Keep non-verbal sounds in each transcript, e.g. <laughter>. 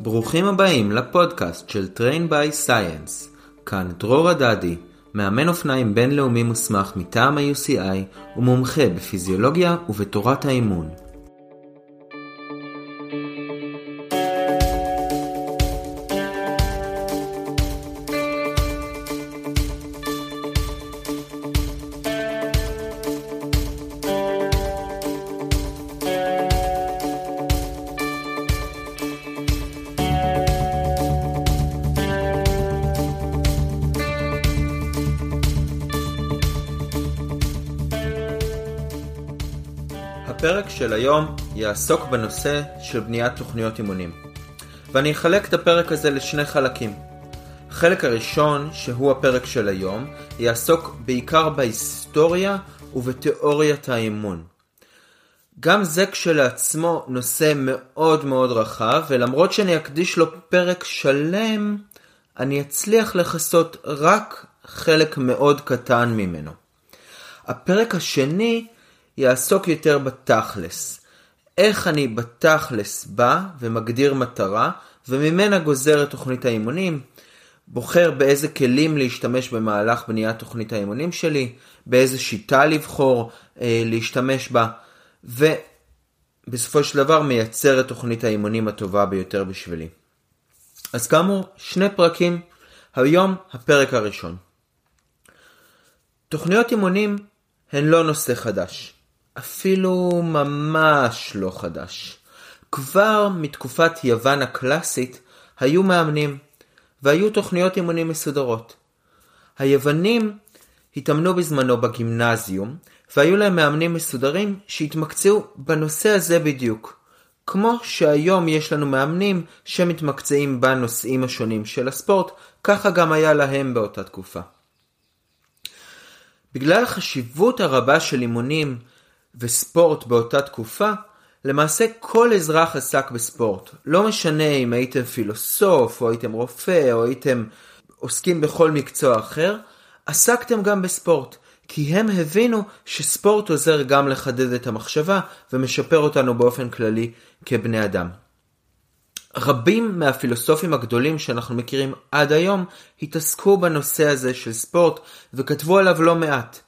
ברוכים הבאים לפודקאסט של Train by Science. כאן דרור הדדי, מאמן אופניים בינלאומי מוסמך מטעם ה-UCI ומומחה בפיזיולוגיה ובתורת האימון. היום יעסוק בנושא של בניית תוכניות אימונים. ואני אחלק את הפרק הזה לשני חלקים. החלק הראשון, שהוא הפרק של היום, יעסוק בעיקר בהיסטוריה ובתיאוריית האימון. גם זה כשלעצמו נושא מאוד מאוד רחב, ולמרות שאני אקדיש לו פרק שלם, אני אצליח לכסות רק חלק מאוד קטן ממנו. הפרק השני יעסוק יותר בתכלס. איך אני בתכלס בא ומגדיר מטרה, וממנה גוזר את תוכנית האימונים, בוחר באיזה כלים להשתמש במהלך בניית תוכנית האימונים שלי, באיזה שיטה לבחור אה, להשתמש בה, ובסופו של דבר מייצר את תוכנית האימונים הטובה ביותר בשבילי. אז כאמור, שני פרקים, היום הפרק הראשון. תוכניות אימונים הן לא נושא חדש. אפילו ממש לא חדש. כבר מתקופת יוון הקלאסית היו מאמנים, והיו תוכניות אימונים מסודרות. היוונים התאמנו בזמנו בגימנזיום, והיו להם מאמנים מסודרים שהתמקצעו בנושא הזה בדיוק. כמו שהיום יש לנו מאמנים שמתמקצעים בנושאים השונים של הספורט, ככה גם היה להם באותה תקופה. בגלל החשיבות הרבה של אימונים וספורט באותה תקופה, למעשה כל אזרח עסק בספורט. לא משנה אם הייתם פילוסוף, או הייתם רופא, או הייתם עוסקים בכל מקצוע אחר, עסקתם גם בספורט. כי הם הבינו שספורט עוזר גם לחדד את המחשבה ומשפר אותנו באופן כללי כבני אדם. רבים מהפילוסופים הגדולים שאנחנו מכירים עד היום התעסקו בנושא הזה של ספורט וכתבו עליו לא מעט.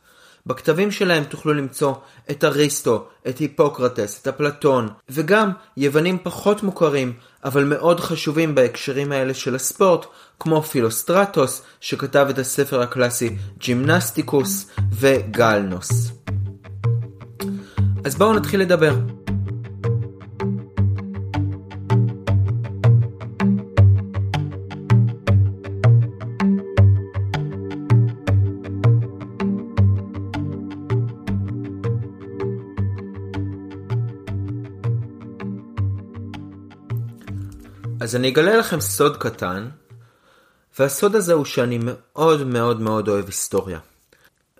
בכתבים שלהם תוכלו למצוא את אריסטו, את היפוקרטס, את אפלטון, וגם יוונים פחות מוכרים, אבל מאוד חשובים בהקשרים האלה של הספורט, כמו פילוסטרטוס, שכתב את הספר הקלאסי ג'ימנסטיקוס, וגלנוס. אז בואו נתחיל לדבר. אז אני אגלה לכם סוד קטן, והסוד הזה הוא שאני מאוד מאוד מאוד אוהב היסטוריה.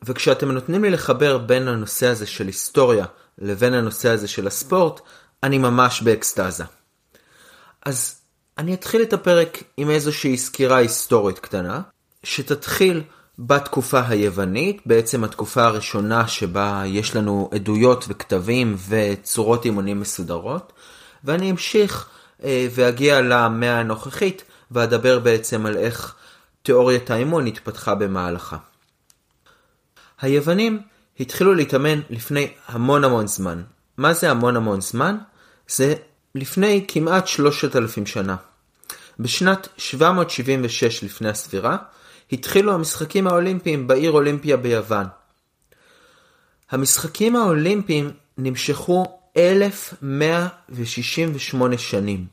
וכשאתם נותנים לי לחבר בין הנושא הזה של היסטוריה לבין הנושא הזה של הספורט, אני ממש באקסטזה. אז אני אתחיל את הפרק עם איזושהי סקירה היסטורית קטנה, שתתחיל בתקופה היוונית, בעצם התקופה הראשונה שבה יש לנו עדויות וכתבים וצורות אימונים מסודרות, ואני אמשיך ואגיע למאה הנוכחית ואדבר בעצם על איך תיאוריית האימון התפתחה במהלכה. היוונים התחילו להתאמן לפני המון המון זמן. מה זה המון המון זמן? זה לפני כמעט 3,000 שנה. בשנת 776 לפני הספירה התחילו המשחקים האולימפיים בעיר אולימפיה ביוון. המשחקים האולימפיים נמשכו 1168 שנים.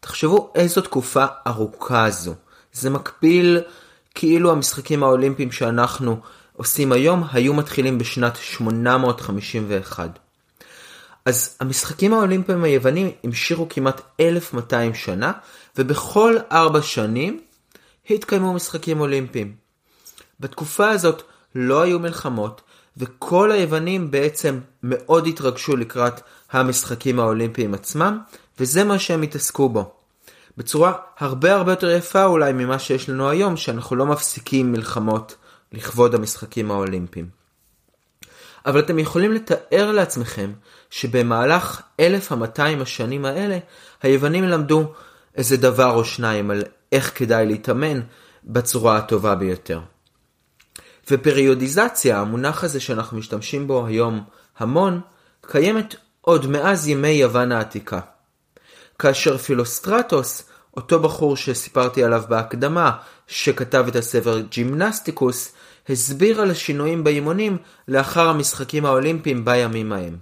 תחשבו איזו תקופה ארוכה זו. זה מקביל כאילו המשחקים האולימפיים שאנחנו עושים היום היו מתחילים בשנת 851. אז המשחקים האולימפיים היוונים המשיכו כמעט 1200 שנה, ובכל ארבע שנים התקיימו משחקים אולימפיים. בתקופה הזאת לא היו מלחמות, וכל היוונים בעצם מאוד התרגשו לקראת המשחקים האולימפיים עצמם, וזה מה שהם התעסקו בו. בצורה הרבה הרבה יותר יפה אולי ממה שיש לנו היום, שאנחנו לא מפסיקים מלחמות לכבוד המשחקים האולימפיים. אבל אתם יכולים לתאר לעצמכם שבמהלך 1200 השנים האלה, היוונים למדו איזה דבר או שניים על איך כדאי להתאמן בצורה הטובה ביותר. ופריודיזציה, המונח הזה שאנחנו משתמשים בו היום המון, קיימת עוד מאז ימי יוון העתיקה. כאשר פילוסטרטוס, אותו בחור שסיפרתי עליו בהקדמה, שכתב את הספר ג'ימנסטיקוס, הסביר על השינויים באימונים לאחר המשחקים האולימפיים בימים ההם.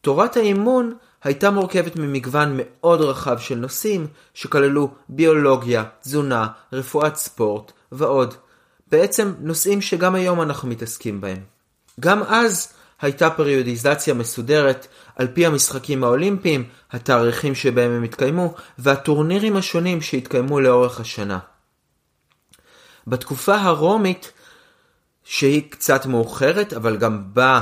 תורת האימון הייתה מורכבת ממגוון מאוד רחב של נושאים שכללו ביולוגיה, תזונה, רפואת ספורט ועוד. בעצם נושאים שגם היום אנחנו מתעסקים בהם. גם אז הייתה פריודיזציה מסודרת על פי המשחקים האולימפיים, התאריכים שבהם הם התקיימו, והטורנירים השונים שהתקיימו לאורך השנה. בתקופה הרומית, שהיא קצת מאוחרת, אבל גם בה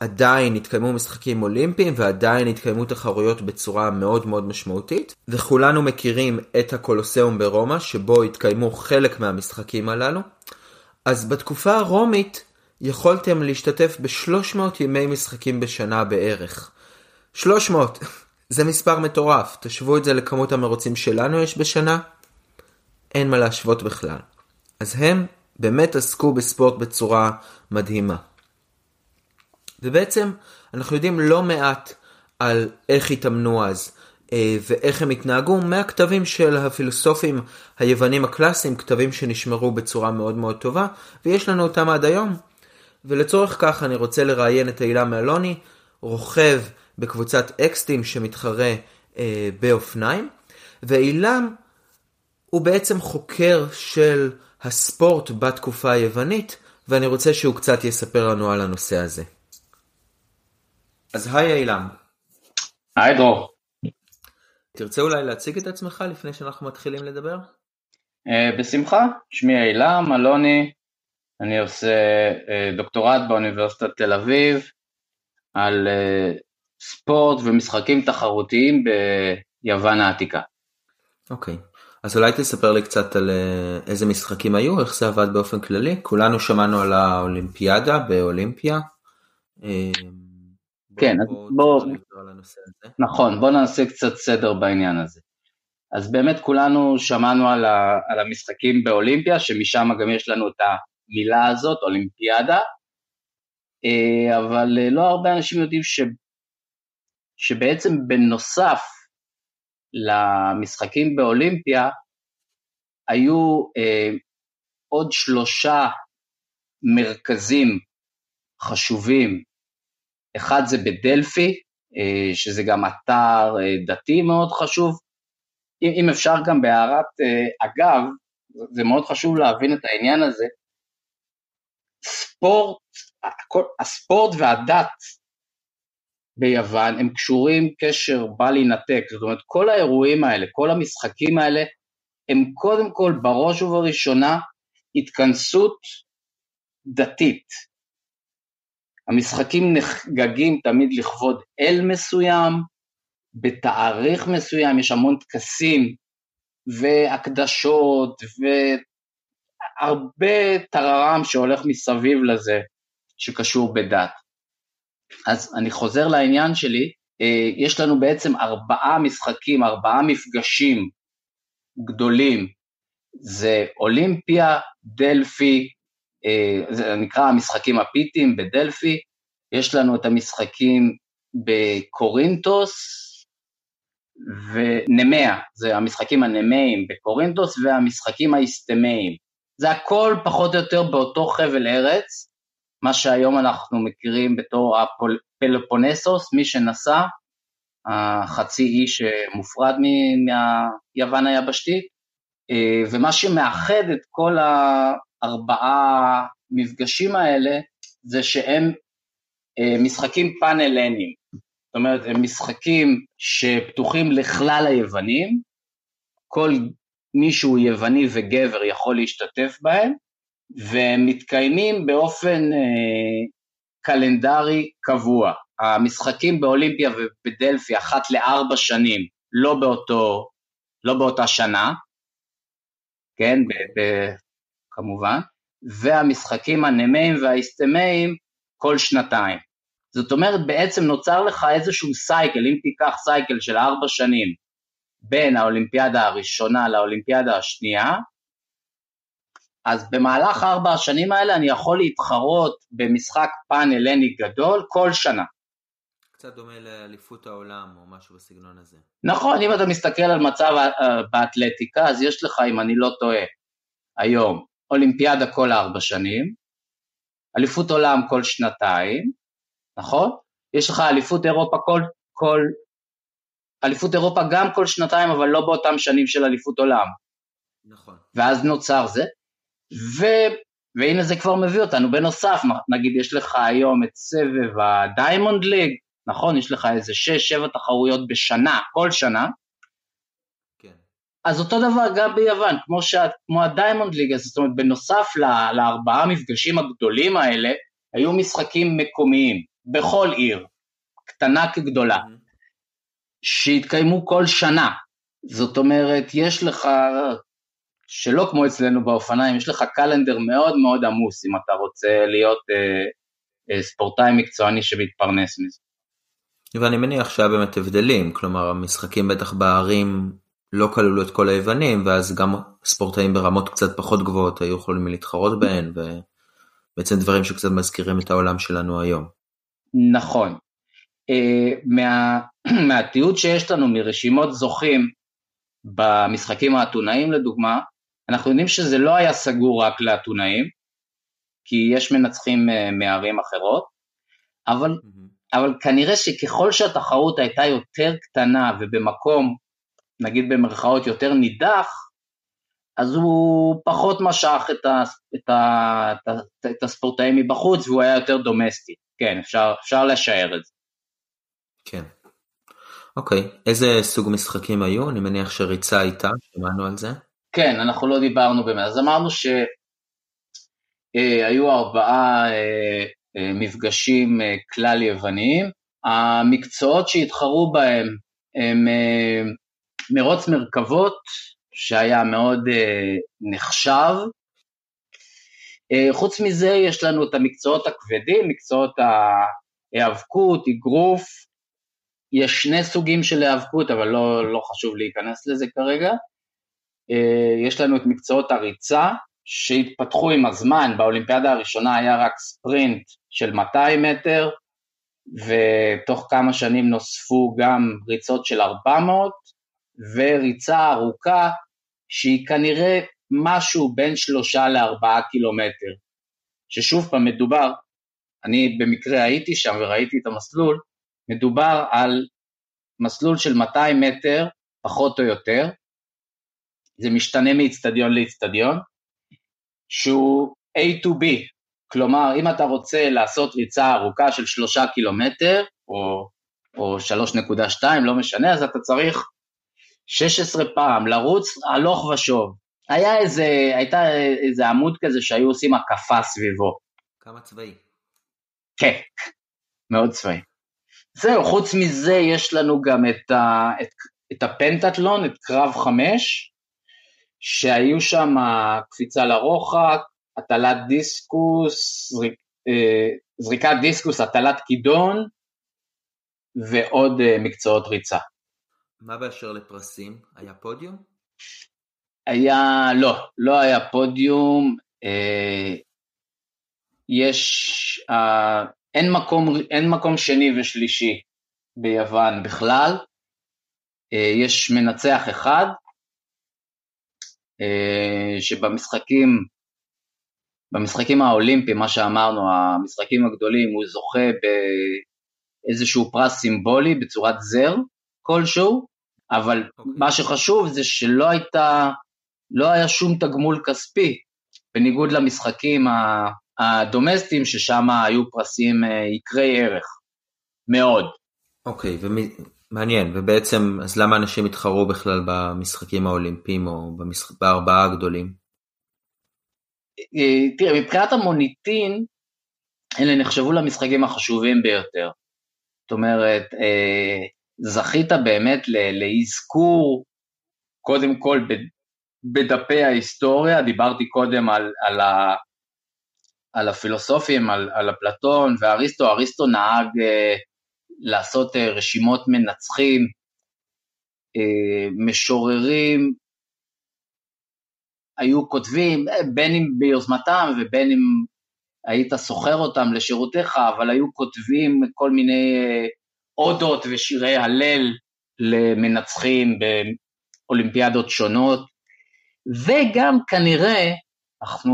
עדיין התקיימו משחקים אולימפיים ועדיין התקיימו תחרויות בצורה מאוד מאוד משמעותית, וכולנו מכירים את הקולוסיאום ברומא, שבו התקיימו חלק מהמשחקים הללו. אז בתקופה הרומית יכולתם להשתתף ב-300 ימי משחקים בשנה בערך. 300, <laughs> זה מספר מטורף, תשוו את זה לכמות המרוצים שלנו יש בשנה, אין מה להשוות בכלל. אז הם באמת עסקו בספורט בצורה מדהימה. ובעצם אנחנו יודעים לא מעט על איך התאמנו אז ואיך הם התנהגו מהכתבים של הפילוסופים היוונים הקלאסיים, כתבים שנשמרו בצורה מאוד מאוד טובה, ויש לנו אותם עד היום. ולצורך כך אני רוצה לראיין את אילם אלוני, רוכב בקבוצת אקסטים שמתחרה אה, באופניים, ואילם הוא בעצם חוקר של הספורט בתקופה היוונית, ואני רוצה שהוא קצת יספר לנו על הנושא הזה. אז היי אילם. היי דרור. תרצה אולי להציג את עצמך לפני שאנחנו מתחילים לדבר? Uh, בשמחה, שמי אילם אלוני, אני עושה uh, דוקטורט באוניברסיטת תל אביב על uh, ספורט ומשחקים תחרותיים ביוון העתיקה. אוקיי, okay. אז אולי תספר לי קצת על איזה משחקים היו, איך זה עבד באופן כללי? כולנו שמענו על האולימפיאדה באולימפיה. כן, אז בוא, נכון, בוא נעשה קצת סדר בעניין הזה. אז באמת כולנו שמענו על, ה, על המשחקים באולימפיה, שמשם גם יש לנו את המילה הזאת, אולימפיאדה, אה, אבל אה, לא הרבה אנשים יודעים ש, שבעצם בנוסף למשחקים באולימפיה, היו אה, עוד שלושה מרכזים חשובים אחד זה בדלפי, אה, שזה גם אתר אה, דתי מאוד חשוב. אם אפשר גם בהערת אה, אגב, זה מאוד חשוב להבין את העניין הזה, ספורט, הספורט והדת ביוון הם קשורים קשר בל יינתק, זאת אומרת כל האירועים האלה, כל המשחקים האלה, הם קודם כל בראש ובראשונה התכנסות דתית. המשחקים נחגגים תמיד לכבוד אל מסוים, בתאריך מסוים, יש המון טקסים והקדשות והרבה טררם שהולך מסביב לזה שקשור בדת. אז אני חוזר לעניין שלי, אה, יש לנו בעצם ארבעה משחקים, ארבעה מפגשים גדולים, זה אולימפיה, דלפי, אה, זה נקרא המשחקים הפיתיים בדלפי, יש לנו את המשחקים בקורינטוס ונמיה, זה המשחקים הנמיים בקורינטוס והמשחקים האיסטמיים. זה הכל פחות או יותר באותו חבל ארץ, מה שהיום אנחנו מכירים בתור הפלופונסוס, מי שנסע, החצי אי שמופרד מיוון היבשתית, אה, ומה שמאחד את כל הארבעה מפגשים האלה זה שהם משחקים פאנלנים, זאת אומרת הם משחקים שפתוחים לכלל היוונים, כל מי שהוא יווני וגבר יכול להשתתף בהם, והם מתקיימים באופן אה, קלנדרי קבוע. המשחקים באולימפיה ובדלפי אחת לארבע שנים, לא, באותו, לא באותה שנה, כן, ב, ב, כמובן, והמשחקים הנמיים והאיסטמיים כל שנתיים. זאת אומרת בעצם נוצר לך איזשהו סייקל, אם תיקח סייקל של ארבע שנים בין האולימפיאדה הראשונה לאולימפיאדה השנייה, אז במהלך ארבע השנים האלה אני יכול להתחרות במשחק פן הלני גדול כל שנה. קצת דומה לאליפות העולם או משהו בסגנון הזה. נכון, אם אתה מסתכל על מצב אה, באתלטיקה, אז יש לך, אם אני לא טועה, היום אולימפיאדה כל ארבע שנים, אליפות עולם כל שנתיים, נכון? יש לך אליפות אירופה כל, כל, אליפות אירופה גם כל שנתיים, אבל לא באותם שנים של אליפות עולם. נכון. ואז נוצר זה, ו, והנה זה כבר מביא אותנו, בנוסף, נגיד יש לך היום את סבב ה Diamond League, נכון? יש לך איזה 6-7 תחרויות בשנה, כל שנה. כן. אז אותו דבר גם ביוון, כמו, ש... כמו ה Diamond League, זאת אומרת בנוסף ל... לארבעה מפגשים הגדולים האלה, היו משחקים מקומיים בכל עיר, קטנה כגדולה. שהתקיימו כל שנה. זאת אומרת, יש לך, שלא כמו אצלנו באופניים, יש לך קלנדר מאוד מאוד עמוס אם אתה רוצה להיות אה, אה, ספורטאי מקצועני שמתפרנס מזה. ואני מניח שהיה באמת הבדלים, כלומר המשחקים בטח בערים לא כללו את כל היוונים, ואז גם ספורטאים ברמות קצת פחות גבוהות היו יכולים להתחרות בהן, ובעצם דברים שקצת מזכירים את העולם שלנו היום. נכון. Uh, מה, <clears throat> מהתיעוד שיש לנו מרשימות זוכים במשחקים האתונאיים לדוגמה, אנחנו יודעים שזה לא היה סגור רק לאתונאים, כי יש מנצחים uh, מערים אחרות, אבל mm-hmm. אבל כנראה שככל שהתחרות הייתה יותר קטנה ובמקום, נגיד במרכאות יותר נידח, אז הוא פחות משך את, ה, את, ה, את, ה, את הספורטאים מבחוץ והוא היה יותר דומסטי, כן, אפשר, אפשר לשער את זה. כן. אוקיי, איזה סוג משחקים היו? אני מניח שריצה הייתה, שמענו על זה. כן, אנחנו לא דיברנו באמת, אז אמרנו שהיו אה, ארבעה אה, אה, מפגשים אה, כלל יווניים. המקצועות שהתחרו בהם הם אה, מרוץ מרכבות, שהיה מאוד נחשב. חוץ מזה יש לנו את המקצועות הכבדים, מקצועות ההיאבקות, אגרוף, יש שני סוגים של היאבקות, אבל לא, לא חשוב להיכנס לזה כרגע. יש לנו את מקצועות הריצה, שהתפתחו עם הזמן, באולימפיאדה הראשונה היה רק ספרינט של 200 מטר, ותוך כמה שנים נוספו גם ריצות של 400, וריצה ארוכה שהיא כנראה משהו בין שלושה לארבעה קילומטר, ששוב פעם מדובר, אני במקרה הייתי שם וראיתי את המסלול, מדובר על מסלול של 200 מטר, פחות או יותר, זה משתנה מאיצטדיון לאיצטדיון, שהוא A to B, כלומר אם אתה רוצה לעשות ריצה ארוכה של שלושה קילומטר או, או 3.2 לא משנה אז אתה צריך 16 פעם לרוץ הלוך ושוב. היה איזה, הייתה איזה עמוד כזה שהיו עושים הקפה סביבו. כמה צבאי. כן, מאוד צבאי. זהו, חוץ מזה יש לנו גם את, ה, את, את הפנטטלון, את קרב חמש, שהיו שם קפיצה לרוחק, הטלת דיסקוס, זריק, אה, זריקת דיסקוס, הטלת כידון ועוד אה, מקצועות ריצה. מה באשר לפרסים? היה פודיום? היה, לא, לא היה פודיום, אה, יש, אה, אין, מקום, אין מקום שני ושלישי ביוון בכלל, אה, יש מנצח אחד, אה, שבמשחקים במשחקים האולימפיים, מה שאמרנו, המשחקים הגדולים, הוא זוכה באיזשהו פרס סימבולי בצורת זר כלשהו, אבל okay. אוקיי. מה שחשוב זה שלא הייתה, לא היה שום תגמול כספי, בניגוד למשחקים הדומסטיים ששם היו פרסים אה, יקרי ערך, מאוד. אוקיי, okay, מעניין, ובעצם, אז למה אנשים התחרו בכלל במשחקים האולימפיים או במשח... בארבעה הגדולים? אה, תראה, מבחינת המוניטין, אלה נחשבו למשחקים החשובים ביותר. זאת אומרת, אה, זכית באמת לאזכור, קודם כל בדפי ההיסטוריה, דיברתי קודם על, על, ה, על הפילוסופים, על, על אפלטון ואריסטו, אריסטו נהג אה, לעשות אה, רשימות מנצחים, אה, משוררים היו כותבים, אה, בין אם ביוזמתם ובין אם היית סוחר אותם לשירותיך, אבל היו כותבים כל מיני אה, אודות ושירי הלל למנצחים באולימפיאדות שונות, וגם כנראה, אנחנו,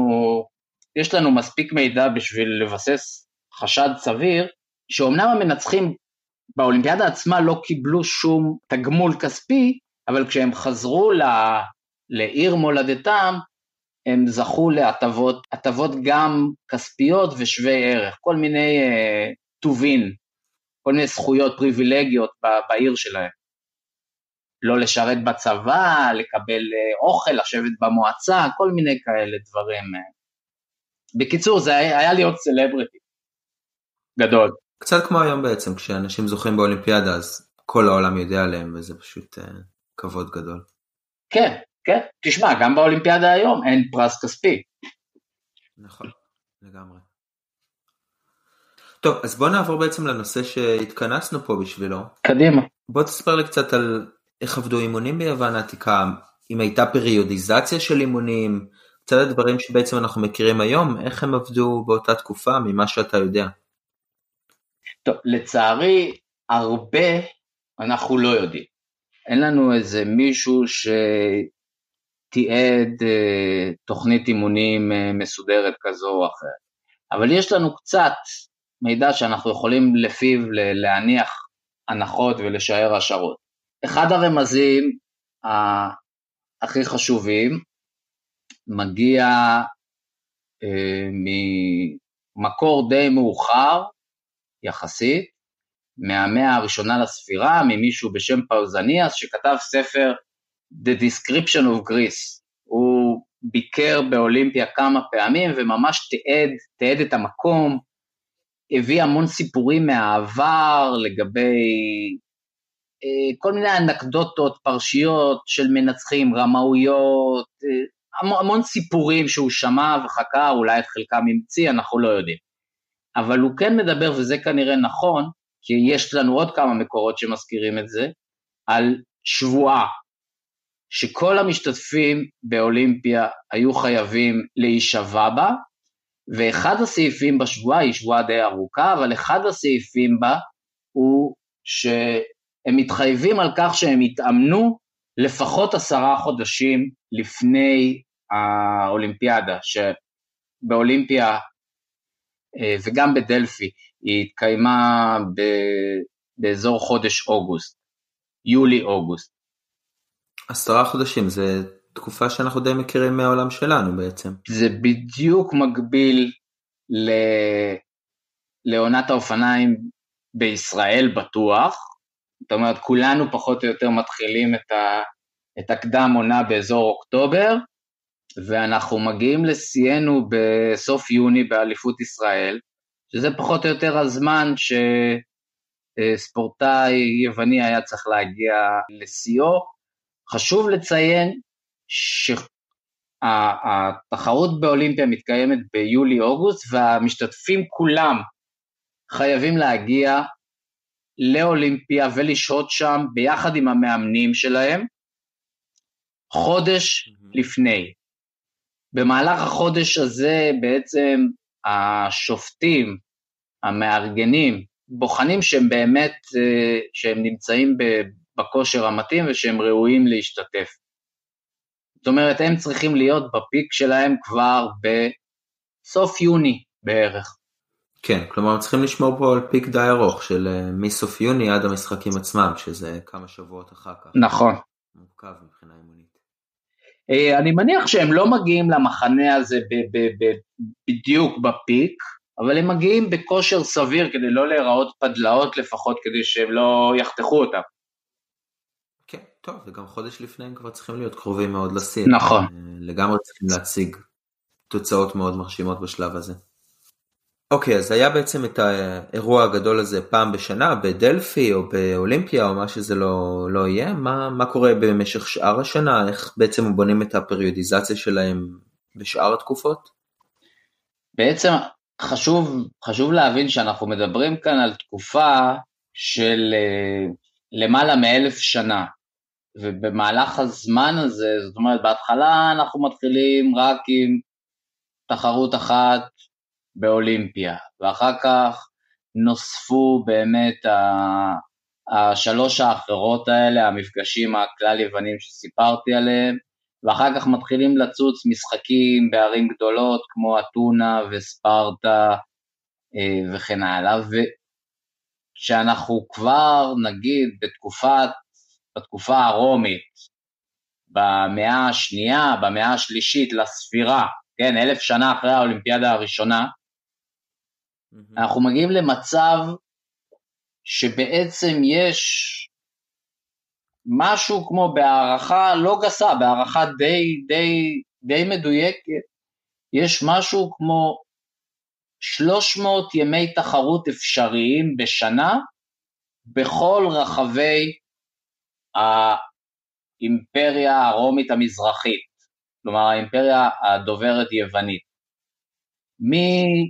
יש לנו מספיק מידע בשביל לבסס חשד סביר, שאומנם המנצחים באולימפיאדה עצמה לא קיבלו שום תגמול כספי, אבל כשהם חזרו ל, לעיר מולדתם, הם זכו להטבות, הטבות גם כספיות ושווי ערך, כל מיני אה, טובין, כל מיני זכויות, פריבילגיות בעיר שלהם. לא לשרת בצבא, לקבל uh, אוכל, לשבת במועצה, כל מיני כאלה דברים. בקיצור, זה היה, היה להיות סלבריטי גדול. קצת כמו היום בעצם, כשאנשים זוכים באולימפיאדה אז כל העולם יודע עליהם וזה פשוט uh, כבוד גדול. כן, כן, תשמע, גם באולימפיאדה היום אין פרס כספי. נכון, לגמרי. טוב, אז בוא נעבור בעצם לנושא שהתכנסנו פה בשבילו. קדימה. בוא תספר לי קצת על איך עבדו אימונים ביוון העתיקה, אם הייתה פריודיזציה של אימונים, קצת הדברים שבעצם אנחנו מכירים היום, איך הם עבדו באותה תקופה ממה שאתה יודע. טוב, לצערי, הרבה אנחנו לא יודעים. אין לנו איזה מישהו ש... תיעד אה, תוכנית אימונים אה, מסודרת כזו או אחרת. אבל יש לנו קצת מידע שאנחנו יכולים לפיו להניח הנחות ולשער השערות. אחד הרמזים הכי חשובים מגיע אה, ממקור די מאוחר יחסית, מהמאה הראשונה לספירה, ממישהו בשם פאוזניאס שכתב ספר The Description of Greece. הוא ביקר באולימפיה כמה פעמים וממש תיעד, תיעד את המקום, הביא המון סיפורים מהעבר לגבי כל מיני אנקדוטות, פרשיות של מנצחים, רמאויות, אה, המון, המון סיפורים שהוא שמע וחקר, אולי את חלקם המציא, אנחנו לא יודעים. אבל הוא כן מדבר, וזה כנראה נכון, כי יש לנו עוד כמה מקורות שמזכירים את זה, על שבועה, שכל המשתתפים באולימפיה היו חייבים להישבע בה, ואחד הסעיפים בשבועה, היא שבועה די ארוכה, אבל אחד הסעיפים בה הוא שהם מתחייבים על כך שהם יתאמנו לפחות עשרה חודשים לפני האולימפיאדה, שבאולימפיה אה, וגם בדלפי היא התקיימה באזור חודש אוגוסט, יולי-אוגוסט. עשרה חודשים זה תקופה שאנחנו די מכירים מהעולם שלנו בעצם. זה בדיוק מקביל ל... לעונת האופניים בישראל בטוח, זאת אומרת כולנו פחות או יותר מתחילים את, ה... את הקדם עונה באזור אוקטובר, ואנחנו מגיעים לשיאנו בסוף יוני באליפות ישראל, שזה פחות או יותר הזמן שספורטאי יווני היה צריך להגיע לשיאו, חשוב לציין שהתחרות באולימפיה מתקיימת ביולי-אוגוסט והמשתתפים כולם חייבים להגיע לאולימפיה ולשהות שם ביחד עם המאמנים שלהם חודש. לפני. במהלך החודש הזה בעצם השופטים, המארגנים, בוחנים שהם באמת, אה, שהם נמצאים בכושר המתאים ושהם ראויים להשתתף. זאת אומרת, הם צריכים להיות בפיק שלהם כבר בסוף יוני בערך. כן, כלומר הם צריכים לשמור פה על פיק די ארוך של אה, מסוף יוני עד המשחקים עצמם, שזה כמה שבועות אחר כך. נכון. מורכב מבחינה אימונית. אה, אני מניח שהם לא מגיעים למחנה הזה בדיוק בפיק, אבל הם מגיעים בכושר סביר כדי לא להיראות פדלאות לפחות, כדי שהם לא יחתכו אותם. טוב, וגם חודש לפני הם כבר צריכים להיות קרובים מאוד לשיא. נכון. אה, לגמרי צריכים להציג תוצאות מאוד מרשימות בשלב הזה. אוקיי, אז היה בעצם את האירוע הגדול הזה פעם בשנה בדלפי או באולימפיה או מה שזה לא, לא יהיה, מה, מה קורה במשך שאר השנה, איך בעצם בונים את הפריודיזציה שלהם בשאר התקופות? בעצם חשוב, חשוב להבין שאנחנו מדברים כאן על תקופה של uh, למעלה מאלף שנה, ובמהלך הזמן הזה, זאת אומרת בהתחלה אנחנו מתחילים רק עם תחרות אחת באולימפיה, ואחר כך נוספו באמת השלוש האחרות האלה, המפגשים הכלל יוונים שסיפרתי עליהם, ואחר כך מתחילים לצוץ משחקים בערים גדולות כמו אתונה וספרטה אה, וכן הלאה, וכשאנחנו כבר נגיד בתקופת, בתקופה הרומית, במאה השנייה, במאה השלישית לספירה, כן, אלף שנה אחרי האולימפיאדה הראשונה, mm-hmm. אנחנו מגיעים למצב שבעצם יש משהו כמו בהערכה לא גסה, בהערכה די, די, די מדויקת, יש משהו כמו 300 ימי תחרות אפשריים בשנה בכל רחבי האימפריה הרומית המזרחית, כלומר האימפריה הדוברת יוונית. מ...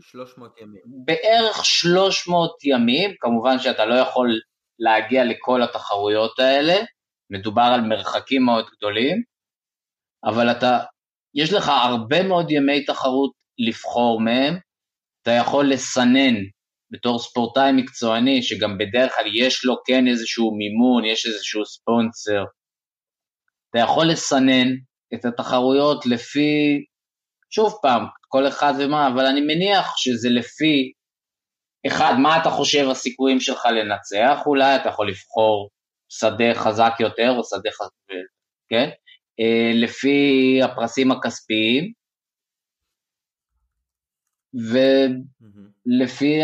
300 ימים. בערך 300 ימים, כמובן שאתה לא יכול להגיע לכל התחרויות האלה, מדובר על מרחקים מאוד גדולים, אבל אתה, יש לך הרבה מאוד ימי תחרות לבחור מהם, אתה יכול לסנן בתור ספורטאי מקצועני, שגם בדרך כלל יש לו כן איזשהו מימון, יש איזשהו ספונסר, אתה יכול לסנן את התחרויות לפי, שוב פעם, כל אחד ומה, אבל אני מניח שזה לפי, אחד, מה אתה חושב הסיכויים שלך לנצח, אולי אתה יכול לבחור שדה חזק יותר או שדה חזק, כן? אה, לפי הפרסים הכספיים, ולפי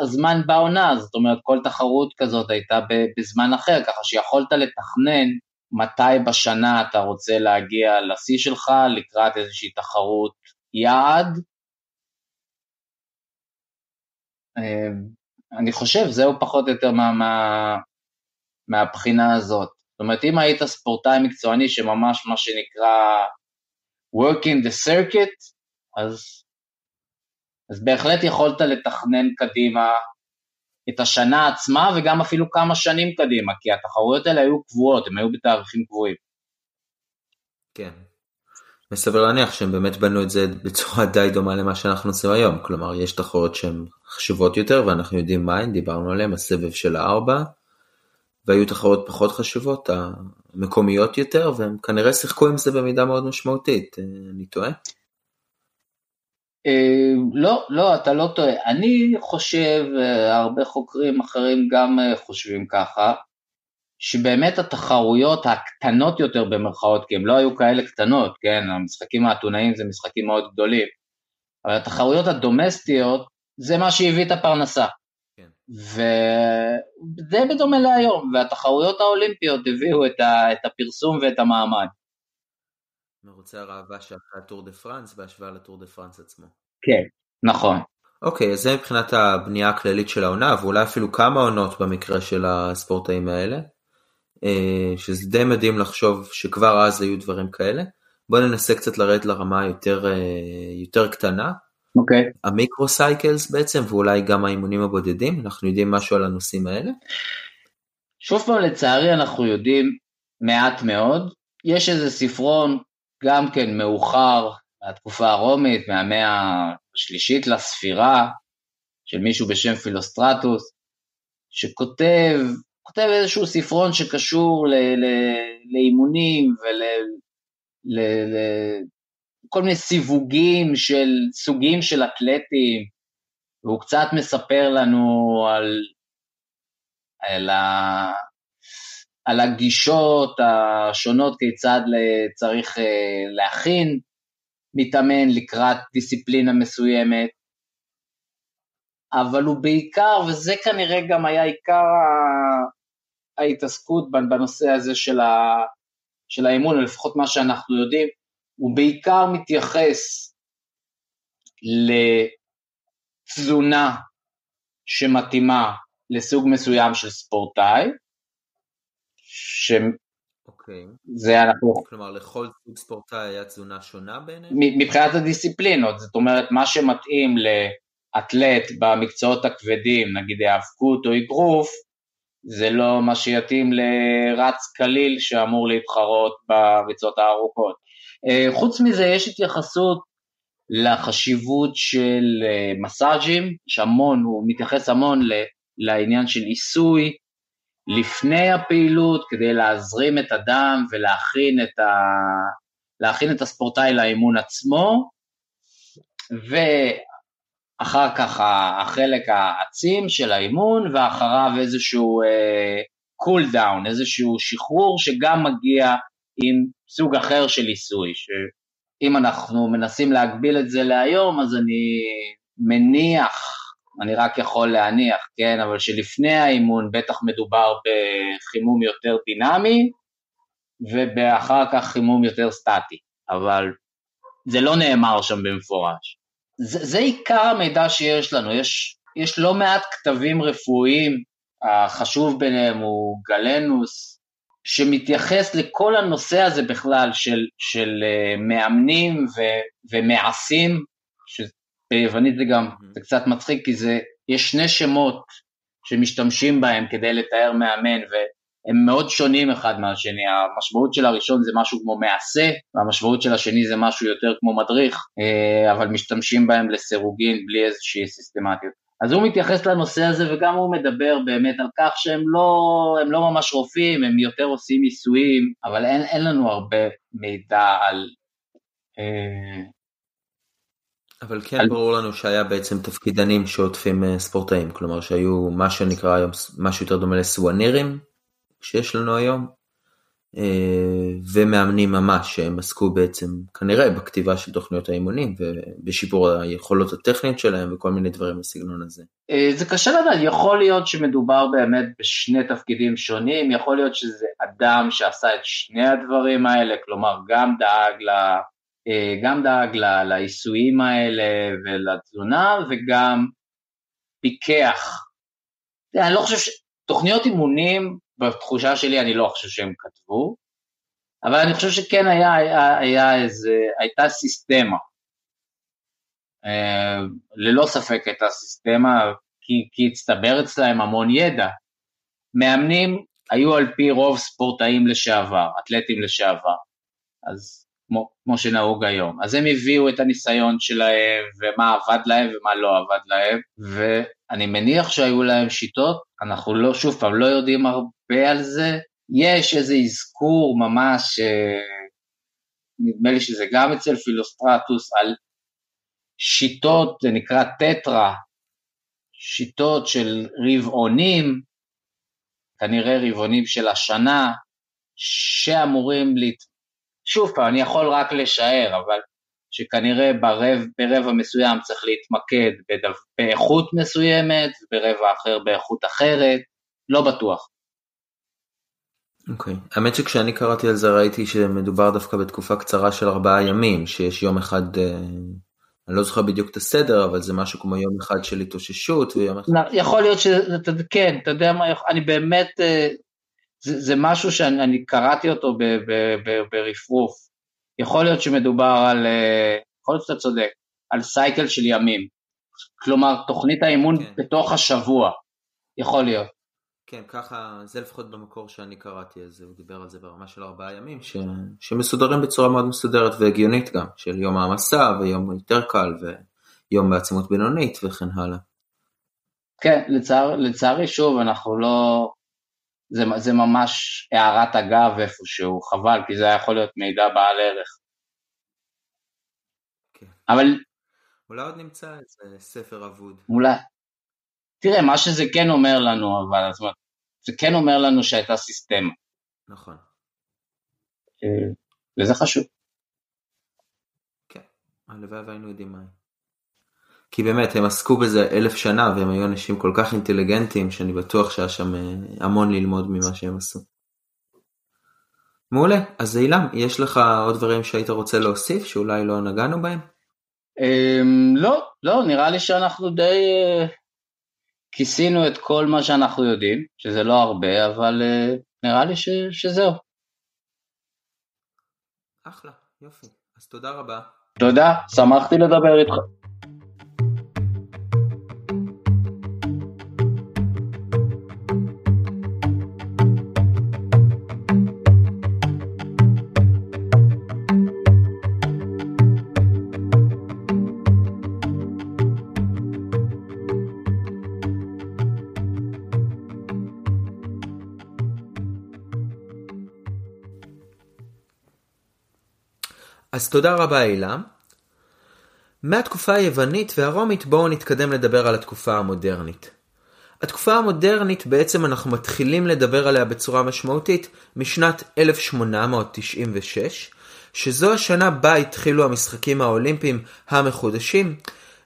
הזמן בעונה, זאת אומרת כל תחרות כזאת הייתה בזמן אחר, ככה שיכולת לתכנן מתי בשנה אתה רוצה להגיע לשיא שלך לקראת איזושהי תחרות יעד. אה, אני חושב, זהו פחות או יותר מה, מה, מהבחינה הזאת. זאת אומרת, אם היית ספורטאי מקצועני שממש מה שנקרא working the circuit, אז, אז בהחלט יכולת לתכנן קדימה את השנה עצמה וגם אפילו כמה שנים קדימה, כי התחרויות האלה היו קבועות, הן היו בתאריכים קבועים. כן. מסבר להניח שהם באמת בנו את זה בצורה די דומה למה שאנחנו עושים היום, כלומר יש תחרויות שהן חשובות יותר ואנחנו יודעים מהן, דיברנו עליהן, הסבב של הארבע, והיו תחרויות פחות חשובות, המקומיות יותר, והם כנראה שיחקו עם זה במידה מאוד משמעותית, אני טועה? אה, לא, לא, אתה לא טועה. אני חושב, אה, הרבה חוקרים אחרים גם אה, חושבים ככה, שבאמת התחרויות הקטנות יותר במרכאות, כי הן לא היו כאלה קטנות, כן, המשחקים האתונאיים זה משחקים מאוד גדולים, אבל התחרויות הדומסטיות זה מה שהביא את הפרנסה. כן. וזה בדומה להיום, והתחרויות האולימפיות הביאו את, ה, את הפרסום ואת המעמד. מרוצי הראווה שאחרי הטור דה פרנס בהשוואה לטור דה פרנס עצמו. כן, נכון. אוקיי, אז זה מבחינת הבנייה הכללית של העונה, ואולי אפילו כמה עונות במקרה של הספורטאים האלה. אה, שזה די מדהים לחשוב שכבר אז היו דברים כאלה. בוא ננסה קצת לרדת לרמה יותר, אה, יותר קטנה. אוקיי. Okay. ה micro cycles בעצם, ואולי גם האימונים הבודדים, אנחנו יודעים משהו על הנושאים האלה? שוב פעם, לצערי אנחנו יודעים מעט מאוד. יש איזה ספרון, גם כן מאוחר, מהתקופה הרומית, מהמאה השלישית לספירה, של מישהו בשם פילוסטרטוס, שכותב כותב איזשהו ספרון שקשור לאימונים ולכל מיני סיווגים של סוגים של אתלטים, והוא קצת מספר לנו על, על, ה, על הגישות השונות כיצד צריך אה, להכין מתאמן לקראת דיסציפלינה מסוימת, אבל הוא בעיקר, וזה כנראה גם היה עיקר ההתעסקות בנושא הזה של, ה, של האימון, או לפחות מה שאנחנו יודעים, הוא בעיקר מתייחס לתזונה שמתאימה לסוג מסוים של ספורטאי, ש... אוקיי. זה אנחנו... כלומר, לכל סוג ספורטאי היה תזונה שונה בעיניהם? מבחינת הדיסציפלינות, זאת אומרת, מה שמתאים לאתלט במקצועות הכבדים, נגיד היאבקות או אגרוף, זה לא מה שיתאים לרץ קליל שאמור להתחרות בריצות הארוכות. אה, חוץ מזה יש התייחסות לחשיבות של אה, מסאז'ים, יש המון, הוא מתייחס המון לעניין של עיסוי לפני הפעילות כדי להזרים את הדם ולהכין את, ה... להכין את הספורטאי לאימון עצמו, ואחר כך החלק העצים של האימון, ואחריו איזשהו cool uh, down, איזשהו שחרור שגם מגיע עם סוג אחר של עיסוי, שאם אנחנו מנסים להגביל את זה להיום, אז אני מניח, אני רק יכול להניח, כן, אבל שלפני האימון בטח מדובר בחימום יותר דינמי, ואחר כך חימום יותר סטטי, אבל זה לא נאמר שם במפורש. זה, זה עיקר המידע שיש לנו, יש, יש לא מעט כתבים רפואיים, החשוב ביניהם הוא גלנוס, שמתייחס לכל הנושא הזה בכלל של, של uh, מאמנים ו, ומעשים, שביוונית זה גם, זה קצת מצחיק כי זה, יש שני שמות שמשתמשים בהם כדי לתאר מאמן והם מאוד שונים אחד מהשני, המשמעות של הראשון זה משהו כמו מעשה והמשמעות של השני זה משהו יותר כמו מדריך, uh, אבל משתמשים בהם לסירוגין בלי איזושהי סיסטמטיות. אז הוא מתייחס לנושא הזה וגם הוא מדבר באמת על כך שהם לא, לא ממש רופאים, הם יותר עושים ניסויים, אבל אין, אין לנו הרבה מידע על... אה, אבל כן על... ברור לנו שהיה בעצם תפקידנים שעוטפים אה, ספורטאים, כלומר שהיו מה שנקרא היום משהו יותר דומה לסואנירים שיש לנו היום, אה, ומאמנים ממש שהם עסקו בעצם כנראה בכתיבה של תוכניות האימונים ובשיפור היכולות הטכניות שלהם וכל מיני דברים בסגנון הזה. אה, זה קשה לדעת, יכול להיות שמדובר באמת בשני תפקידים שונים, יכול להיות שזה אדם שעשה את שני הדברים האלה, כלומר גם דאג ל... אה, גם דאג לעיסויים האלה ולתזונה וגם פיקח. אני לא חושב ש... תוכניות אימונים בתחושה שלי אני לא חושב שהם כתבו, אבל אני חושב שכן היה, היה, היה איזה, הייתה סיסטמה. אה, ללא ספק הייתה סיסטמה, כי, כי הצטבר אצלהם המון ידע. מאמנים היו על פי רוב ספורטאים לשעבר, אתלטים לשעבר, אז כמו, כמו שנהוג היום. אז הם הביאו את הניסיון שלהם, ומה עבד להם ומה לא עבד להם, ואני מניח שהיו להם שיטות, אנחנו לא, שוב פעם, לא יודעים הרבה על זה. יש איזה אזכור ממש, אה, נדמה לי שזה גם אצל פילוסטרטוס, על שיטות, זה נקרא טטרה, שיטות של רבעונים, כנראה רבעונים של השנה, שאמורים להת... שוב פעם, אני יכול רק לשער, אבל שכנראה ברב, ברבע מסוים צריך להתמקד בדו, באיכות מסוימת, וברבע אחר באיכות אחרת, לא בטוח. אוקיי, okay. האמת שכשאני קראתי על זה ראיתי שמדובר דווקא בתקופה קצרה של ארבעה ימים, שיש יום אחד, אה, אני לא זוכר בדיוק את הסדר, אבל זה משהו כמו יום אחד של התאוששות ויום אחד... יכול להיות שזה, כן, אתה יודע מה, אני באמת, אה, זה, זה משהו שאני קראתי אותו ברפרוף. יכול להיות שמדובר על, אה, יכול להיות שאתה צודק, על סייקל של ימים. כלומר, תוכנית האימון כן. בתוך השבוע. יכול להיות. כן, ככה, זה לפחות במקור שאני קראתי, אז הוא דיבר על זה ברמה של ארבעה ימים, ש... שמסודרים בצורה מאוד מסודרת והגיונית גם, של יום העמסה ויום יותר קל ויום בעצימות בינונית וכן הלאה. כן, לצער, לצערי שוב, אנחנו לא, זה, זה ממש הערת אגב איפשהו, חבל, כי זה היה יכול להיות מידע בעל ערך. כן. אבל... אולי עוד נמצא איזה ספר אבוד. אולי. תראה, מה שזה כן אומר לנו, אבל זאת אומרת, זה כן אומר לנו שהייתה סיסטמה. נכון. אה, וזה חשוב. כן, הלוואי והיינו יודעים מה. כי באמת הם עסקו בזה אלף שנה והם היו אנשים כל כך אינטליגנטים שאני בטוח שהיה שם אה, המון ללמוד ממה שהם עשו. מעולה, אז אילם, יש לך עוד דברים שהיית רוצה להוסיף שאולי לא נגענו בהם? Um, לא, לא, נראה לי שאנחנו די uh, כיסינו את כל מה שאנחנו יודעים, שזה לא הרבה, אבל אה, נראה לי ש, שזהו. אחלה, יופי. אז תודה רבה. תודה, שמחתי לדבר איתך. אז תודה רבה הילה. מהתקופה היוונית והרומית בואו נתקדם לדבר על התקופה המודרנית. התקופה המודרנית בעצם אנחנו מתחילים לדבר עליה בצורה משמעותית משנת 1896, שזו השנה בה התחילו המשחקים האולימפיים המחודשים,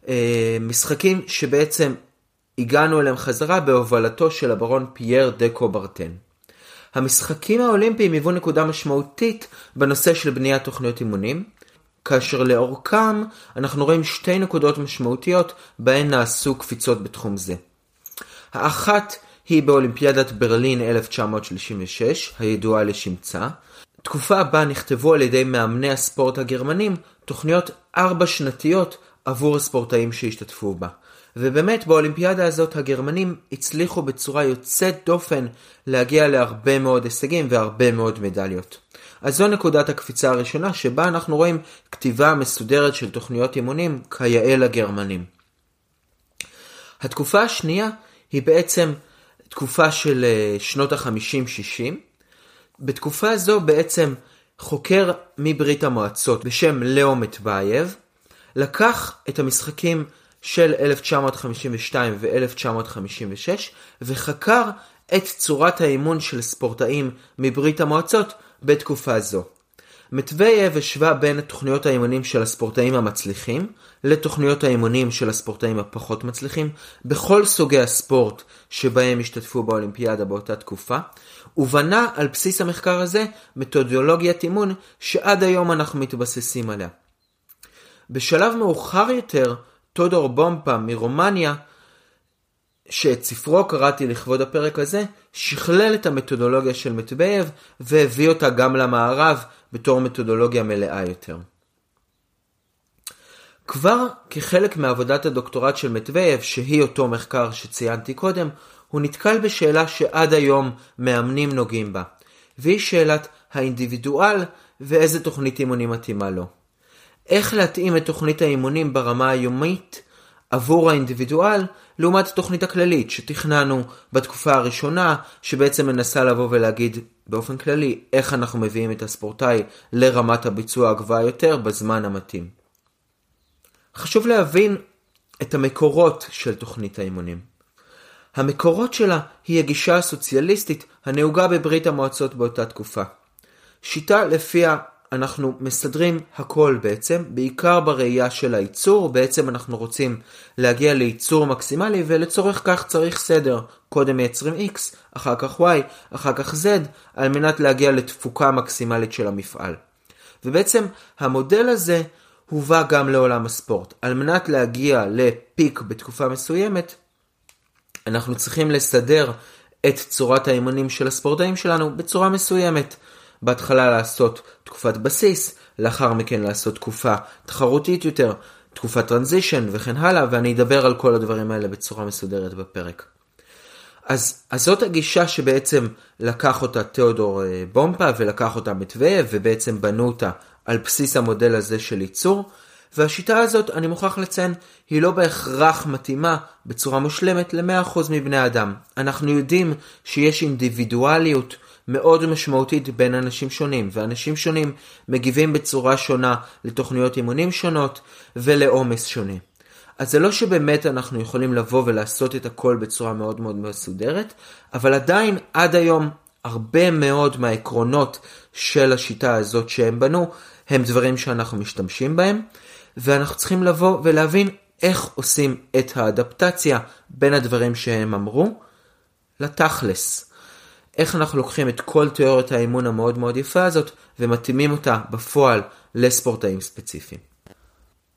אה, משחקים שבעצם הגענו אליהם חזרה בהובלתו של הברון פייר דה קוברטן. המשחקים האולימפיים היוו נקודה משמעותית בנושא של בניית תוכניות אימונים, כאשר לאורכם אנחנו רואים שתי נקודות משמעותיות בהן נעשו קפיצות בתחום זה. האחת היא באולימפיאדת ברלין 1936, הידועה לשמצה, תקופה בה נכתבו על ידי מאמני הספורט הגרמנים תוכניות ארבע שנתיות עבור הספורטאים שהשתתפו בה. ובאמת באולימפיאדה הזאת הגרמנים הצליחו בצורה יוצאת דופן להגיע להרבה מאוד הישגים והרבה מאוד מדליות. אז זו נקודת הקפיצה הראשונה שבה אנחנו רואים כתיבה מסודרת של תוכניות אימונים כיאה לגרמנים. התקופה השנייה היא בעצם תקופה של אה, שנות ה-50-60. בתקופה זו בעצם חוקר מברית המועצות בשם לאו מטבייב לקח את המשחקים של 1952 ו-1956 וחקר את צורת האימון של ספורטאים מברית המועצות בתקופה זו. מטבייב השווה בין תוכניות האימונים של הספורטאים המצליחים לתוכניות האימונים של הספורטאים הפחות מצליחים בכל סוגי הספורט שבהם השתתפו באולימפיאדה באותה תקופה, ובנה על בסיס המחקר הזה מתודולוגיית אימון שעד היום אנחנו מתבססים עליה. בשלב מאוחר יותר טודור בומפה מרומניה, שאת ספרו קראתי לכבוד הפרק הזה, שכלל את המתודולוגיה של מטבייב והביא אותה גם למערב בתור מתודולוגיה מלאה יותר. כבר כחלק מעבודת הדוקטורט של מטבייב, שהיא אותו מחקר שציינתי קודם, הוא נתקל בשאלה שעד היום מאמנים נוגעים בה, והיא שאלת האינדיבידואל ואיזה תוכנית אימונים מתאימה לו. איך להתאים את תוכנית האימונים ברמה היומית עבור האינדיבידואל לעומת התוכנית הכללית שתכננו בתקופה הראשונה שבעצם מנסה לבוא ולהגיד באופן כללי איך אנחנו מביאים את הספורטאי לרמת הביצוע הגבוהה יותר בזמן המתאים. חשוב להבין את המקורות של תוכנית האימונים. המקורות שלה היא הגישה הסוציאליסטית הנהוגה בברית המועצות באותה תקופה. שיטה לפיה אנחנו מסדרים הכל בעצם, בעיקר בראייה של הייצור, בעצם אנחנו רוצים להגיע לייצור מקסימלי ולצורך כך צריך סדר. קודם מייצרים X, אחר כך Y, אחר כך Z, על מנת להגיע לתפוקה מקסימלית של המפעל. ובעצם המודל הזה הובא גם לעולם הספורט. על מנת להגיע לפיק בתקופה מסוימת, אנחנו צריכים לסדר את צורת האימונים של הספורטאים שלנו בצורה מסוימת. בהתחלה לעשות תקופת בסיס, לאחר מכן לעשות תקופה תחרותית יותר, תקופת transition וכן הלאה, ואני אדבר על כל הדברים האלה בצורה מסודרת בפרק. אז, אז זאת הגישה שבעצם לקח אותה תיאודור אה, בומפה ולקח אותה מטבייב ובעצם בנו אותה על בסיס המודל הזה של ייצור. והשיטה הזאת, אני מוכרח לציין, היא לא בהכרח מתאימה בצורה מושלמת ל-100% מבני אדם. אנחנו יודעים שיש אינדיבידואליות מאוד משמעותית בין אנשים שונים, ואנשים שונים מגיבים בצורה שונה לתוכניות אימונים שונות ולעומס שונה. אז זה לא שבאמת אנחנו יכולים לבוא ולעשות את הכל בצורה מאוד מאוד מסודרת, אבל עדיין עד היום הרבה מאוד מהעקרונות של השיטה הזאת שהם בנו, הם דברים שאנחנו משתמשים בהם, ואנחנו צריכים לבוא ולהבין איך עושים את האדפטציה בין הדברים שהם אמרו לתכלס. איך אנחנו לוקחים את כל תיאוריית האימון המאוד מאוד יפה הזאת ומתאימים אותה בפועל לספורטאים ספציפיים.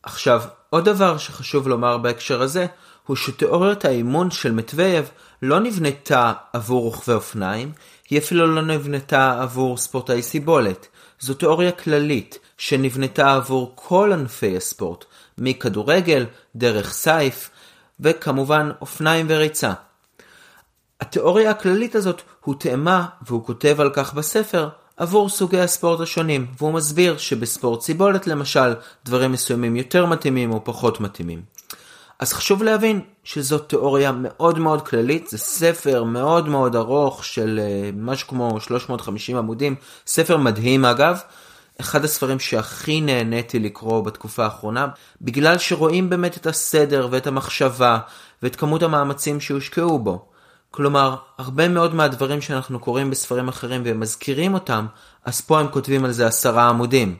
עכשיו, עוד דבר שחשוב לומר בהקשר הזה, הוא שתיאוריית האימון של מטבייב לא נבנתה עבור רוכבי אופניים, היא אפילו לא נבנתה עבור ספורטאי סיבולת. זו תיאוריה כללית, שנבנתה עבור כל ענפי הספורט, מכדורגל, דרך סייף, וכמובן אופניים וריצה. התיאוריה הכללית הזאת הותאמה, והוא כותב על כך בספר, עבור סוגי הספורט השונים, והוא מסביר שבספורט סיבולת למשל, דברים מסוימים יותר מתאימים או פחות מתאימים. אז חשוב להבין שזאת תיאוריה מאוד מאוד כללית, זה ספר מאוד מאוד ארוך של אה, משהו כמו 350 עמודים, ספר מדהים אגב, אחד הספרים שהכי נהניתי לקרוא בתקופה האחרונה, בגלל שרואים באמת את הסדר ואת המחשבה ואת כמות המאמצים שהושקעו בו. כלומר, הרבה מאוד מהדברים שאנחנו קוראים בספרים אחרים והם מזכירים אותם, אז פה הם כותבים על זה עשרה עמודים.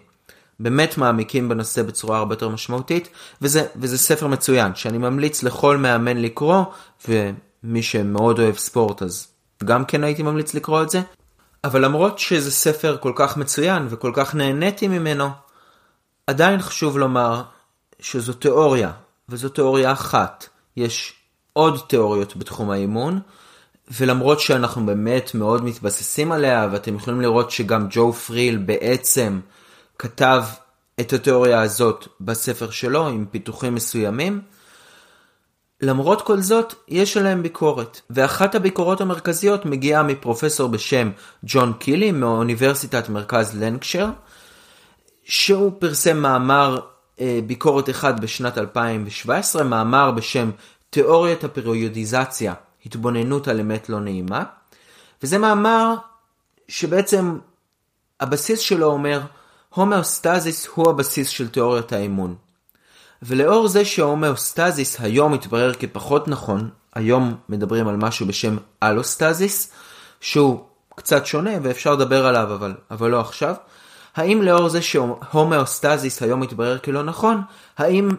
באמת מעמיקים בנושא בצורה הרבה יותר משמעותית, וזה, וזה ספר מצוין, שאני ממליץ לכל מאמן לקרוא, ומי שמאוד אוהב ספורט אז גם כן הייתי ממליץ לקרוא את זה. אבל למרות שזה ספר כל כך מצוין וכל כך נהניתי ממנו, עדיין חשוב לומר שזו תיאוריה, וזו תיאוריה אחת. יש עוד תיאוריות בתחום האימון, ולמרות שאנחנו באמת מאוד מתבססים עליה, ואתם יכולים לראות שגם ג'ו פריל בעצם כתב את התיאוריה הזאת בספר שלו עם פיתוחים מסוימים, למרות כל זאת, יש עליהם ביקורת, ואחת הביקורות המרכזיות מגיעה מפרופסור בשם ג'ון קילי מאוניברסיטת מרכז לנקשר, שהוא פרסם מאמר אה, ביקורת אחד בשנת 2017, מאמר בשם תיאוריית הפריודיזציה, התבוננות על אמת לא נעימה, וזה מאמר שבעצם הבסיס שלו אומר, הומאוסטזיס הוא הבסיס של תיאוריית האימון. ולאור זה שההומאוסטזיס היום מתברר כפחות נכון, היום מדברים על משהו בשם אלוסטזיס, שהוא קצת שונה ואפשר לדבר עליו אבל, אבל לא עכשיו, האם לאור זה שהומאוסטזיס היום מתברר כלא נכון, האם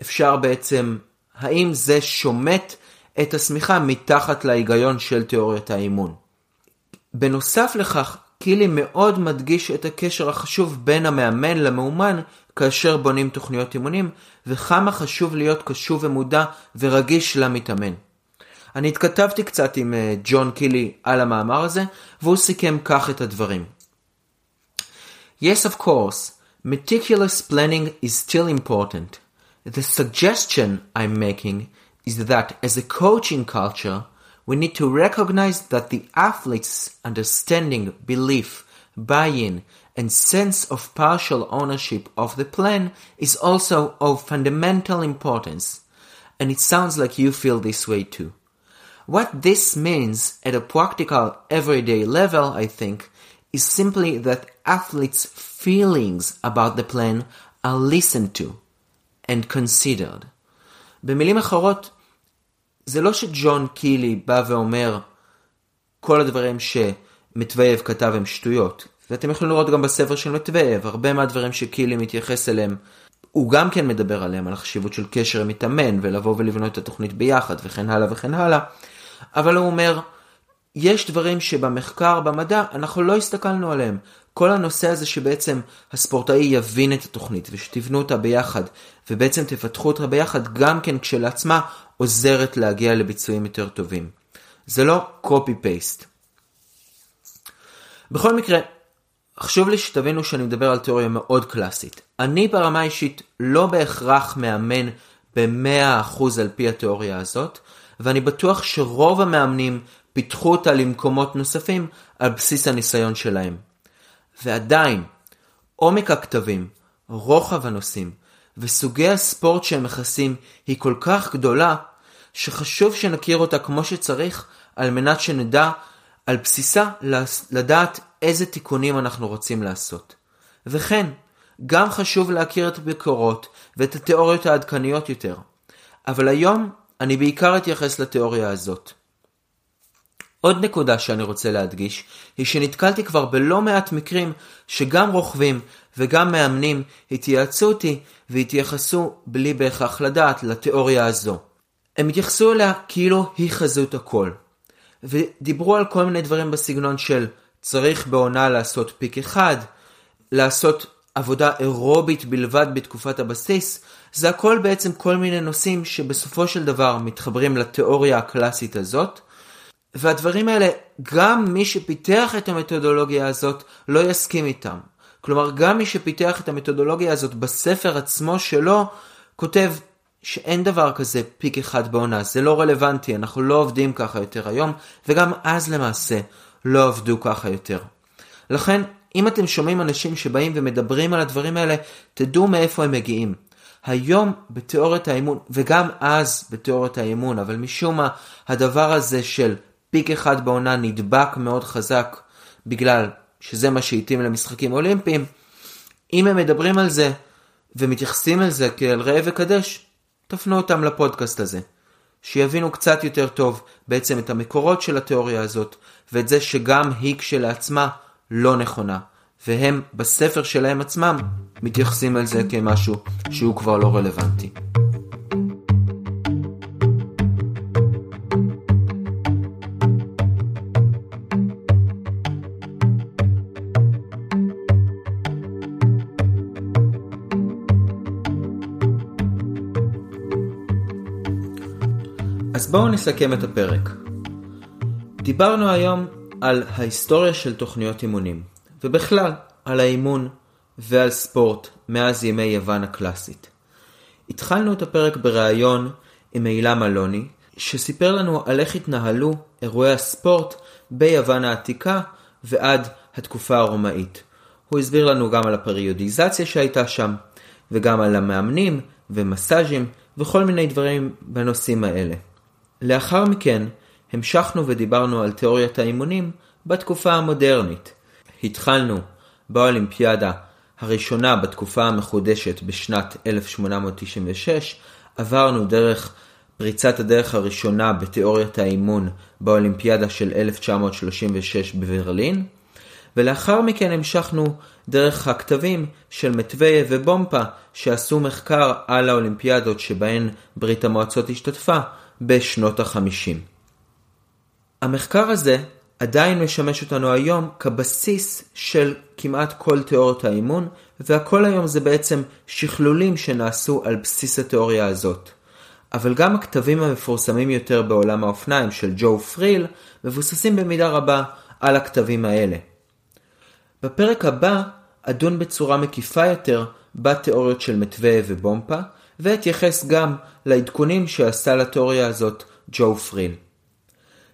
אפשר בעצם, האם זה שומט את השמיכה מתחת להיגיון של תיאוריית האימון? בנוסף לכך, קילי מאוד מדגיש את הקשר החשוב בין המאמן למאומן כאשר בונים תוכניות אימונים, וכמה חשוב להיות קשוב ומודע ורגיש למתאמן. אני התכתבתי קצת עם אה, ג'ון קילי על המאמר הזה, והוא סיכם כך את הדברים. Yes, of course, meticulous planning is still important. The suggestion I'm making is that as a coaching culture, we need to recognize that the athlete's understanding, belief, buy-in, and sense of partial ownership of the plan is also of fundamental importance. And it sounds like you feel this way too. What this means at a practical everyday level, I think, is simply that athletes' feelings about the plan are listened to and considered. במילים אחרות, זה לא שג'ון קילי בא ואומר כל הדברים שמטבייב כתב הם שטויות. ואתם יכולים לראות גם בספר של מטבייב, הרבה מהדברים שקילי מתייחס אליהם, הוא גם כן מדבר עליהם, על החשיבות של קשר עם מתאמן, ולבוא ולבנות את התוכנית ביחד, וכן הלאה וכן הלאה. אבל הוא אומר, יש דברים שבמחקר, במדע, אנחנו לא הסתכלנו עליהם. כל הנושא הזה שבעצם הספורטאי יבין את התוכנית ושתבנו אותה ביחד ובעצם תפתחו אותה ביחד גם כן כשלעצמה עוזרת להגיע לביצועים יותר טובים. זה לא copy-paste. בכל מקרה, חשוב לי שתבינו שאני מדבר על תיאוריה מאוד קלאסית. אני ברמה אישית לא בהכרח מאמן ב-100% על פי התיאוריה הזאת, ואני בטוח שרוב המאמנים פיתחו אותה למקומות נוספים על בסיס הניסיון שלהם. ועדיין, עומק הכתבים, רוחב הנושאים וסוגי הספורט שהם מכסים היא כל כך גדולה, שחשוב שנכיר אותה כמו שצריך על מנת שנדע על בסיסה לדעת איזה תיקונים אנחנו רוצים לעשות. וכן, גם חשוב להכיר את הביקורות ואת התיאוריות העדכניות יותר. אבל היום אני בעיקר אתייחס לתיאוריה הזאת. עוד נקודה שאני רוצה להדגיש, היא שנתקלתי כבר בלא מעט מקרים שגם רוכבים וגם מאמנים התייעצו אותי והתייחסו בלי בהכרח לדעת לתיאוריה הזו. הם התייחסו אליה כאילו היא חזות הכל. ודיברו על כל מיני דברים בסגנון של צריך בעונה לעשות פיק אחד, לעשות עבודה אירובית בלבד בתקופת הבסיס, זה הכל בעצם כל מיני נושאים שבסופו של דבר מתחברים לתיאוריה הקלאסית הזאת, והדברים האלה, גם מי שפיתח את המתודולוגיה הזאת לא יסכים איתם. כלומר, גם מי שפיתח את המתודולוגיה הזאת בספר עצמו שלו, כותב שאין דבר כזה פיק אחד בעונה, זה לא רלוונטי, אנחנו לא עובדים ככה יותר היום, וגם אז למעשה לא עבדו ככה יותר. לכן, אם אתם שומעים אנשים שבאים ומדברים על הדברים האלה, תדעו מאיפה הם מגיעים. היום בתיאוריית האימון, וגם אז בתיאוריית האימון, אבל משום מה הדבר הזה של פיק אחד בעונה נדבק מאוד חזק, בגלל שזה מה שהתאים למשחקים אולימפיים, אם הם מדברים על זה ומתייחסים על זה כאל ראה וקדש, תפנו אותם לפודקאסט הזה. שיבינו קצת יותר טוב בעצם את המקורות של התיאוריה הזאת, ואת זה שגם היא כשלעצמה לא נכונה. והם בספר שלהם עצמם מתייחסים על זה כמשהו שהוא כבר לא רלוונטי. בואו נסכם את הפרק. דיברנו היום על ההיסטוריה של תוכניות אימונים, ובכלל על האימון ועל ספורט מאז ימי יוון הקלאסית. התחלנו את הפרק בריאיון עם אילם אלוני, שסיפר לנו על איך התנהלו אירועי הספורט ביוון העתיקה ועד התקופה הרומאית. הוא הסביר לנו גם על הפריודיזציה שהייתה שם, וגם על המאמנים ומסאז'ים וכל מיני דברים בנושאים האלה. לאחר מכן המשכנו ודיברנו על תיאוריית האימונים בתקופה המודרנית. התחלנו באולימפיאדה הראשונה בתקופה המחודשת בשנת 1896, עברנו דרך פריצת הדרך הראשונה בתיאוריית האימון באולימפיאדה של 1936 בברלין, ולאחר מכן המשכנו דרך הכתבים של מטוויה ובומפה שעשו מחקר על האולימפיאדות שבהן ברית המועצות השתתפה בשנות החמישים. המחקר הזה עדיין משמש אותנו היום כבסיס של כמעט כל תיאוריות האימון, והכל היום זה בעצם שכלולים שנעשו על בסיס התיאוריה הזאת. אבל גם הכתבים המפורסמים יותר בעולם האופניים של ג'ו פריל מבוססים במידה רבה על הכתבים האלה. בפרק הבא אדון בצורה מקיפה יותר בתיאוריות של מתווה ובומפה, ואתייחס גם לעדכונים שעשה לתיאוריה הזאת ג'ו פריל.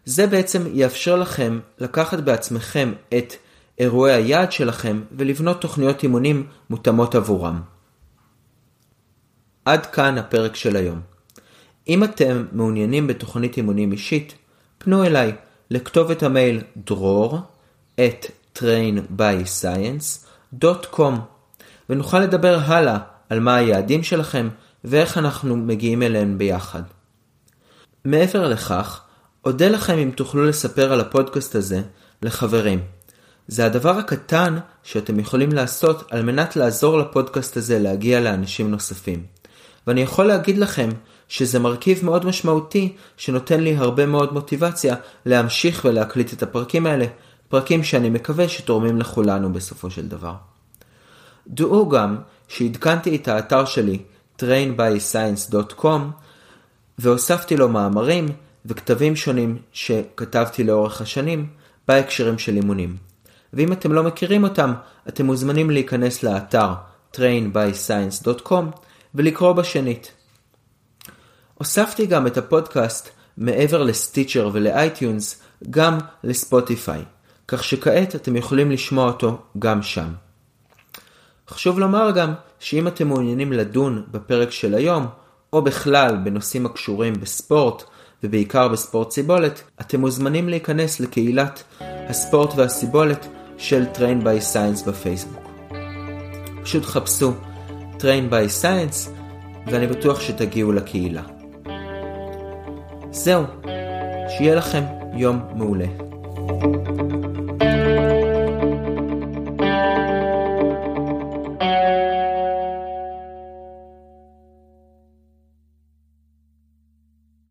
זה בעצם יאפשר לכם לקחת בעצמכם את אירועי היעד שלכם ולבנות תוכניות אימונים מותאמות עבורם. עד כאן הפרק של היום. אם אתם מעוניינים בתוכנית אימונים אישית, פנו אליי לכתובת המייל dror at trainbyscience.com ונוכל לדבר הלאה על מה היעדים שלכם ואיך אנחנו מגיעים אליהם ביחד. מעבר לכך, אודה לכם אם תוכלו לספר על הפודקאסט הזה לחברים. זה הדבר הקטן שאתם יכולים לעשות על מנת לעזור לפודקאסט הזה להגיע לאנשים נוספים. ואני יכול להגיד לכם שזה מרכיב מאוד משמעותי שנותן לי הרבה מאוד מוטיבציה להמשיך ולהקליט את הפרקים האלה, פרקים שאני מקווה שתורמים לכולנו בסופו של דבר. דעו גם שעדכנתי את האתר שלי trainbyscience.com והוספתי לו מאמרים וכתבים שונים שכתבתי לאורך השנים בהקשרים של אימונים. ואם אתם לא מכירים אותם, אתם מוזמנים להיכנס לאתר trainbyscience.com ולקרוא בשנית. הוספתי גם את הפודקאסט מעבר לסטיצ'ר ולאייטיונס גם לספוטיפיי, כך שכעת אתם יכולים לשמוע אותו גם שם. חשוב לומר גם שאם אתם מעוניינים לדון בפרק של היום, או בכלל בנושאים הקשורים בספורט, ובעיקר בספורט סיבולת, אתם מוזמנים להיכנס לקהילת הספורט והסיבולת של Train by Science בפייסבוק. פשוט חפשו Train by Science ואני בטוח שתגיעו לקהילה. זהו, שיהיה לכם יום מעולה. thank you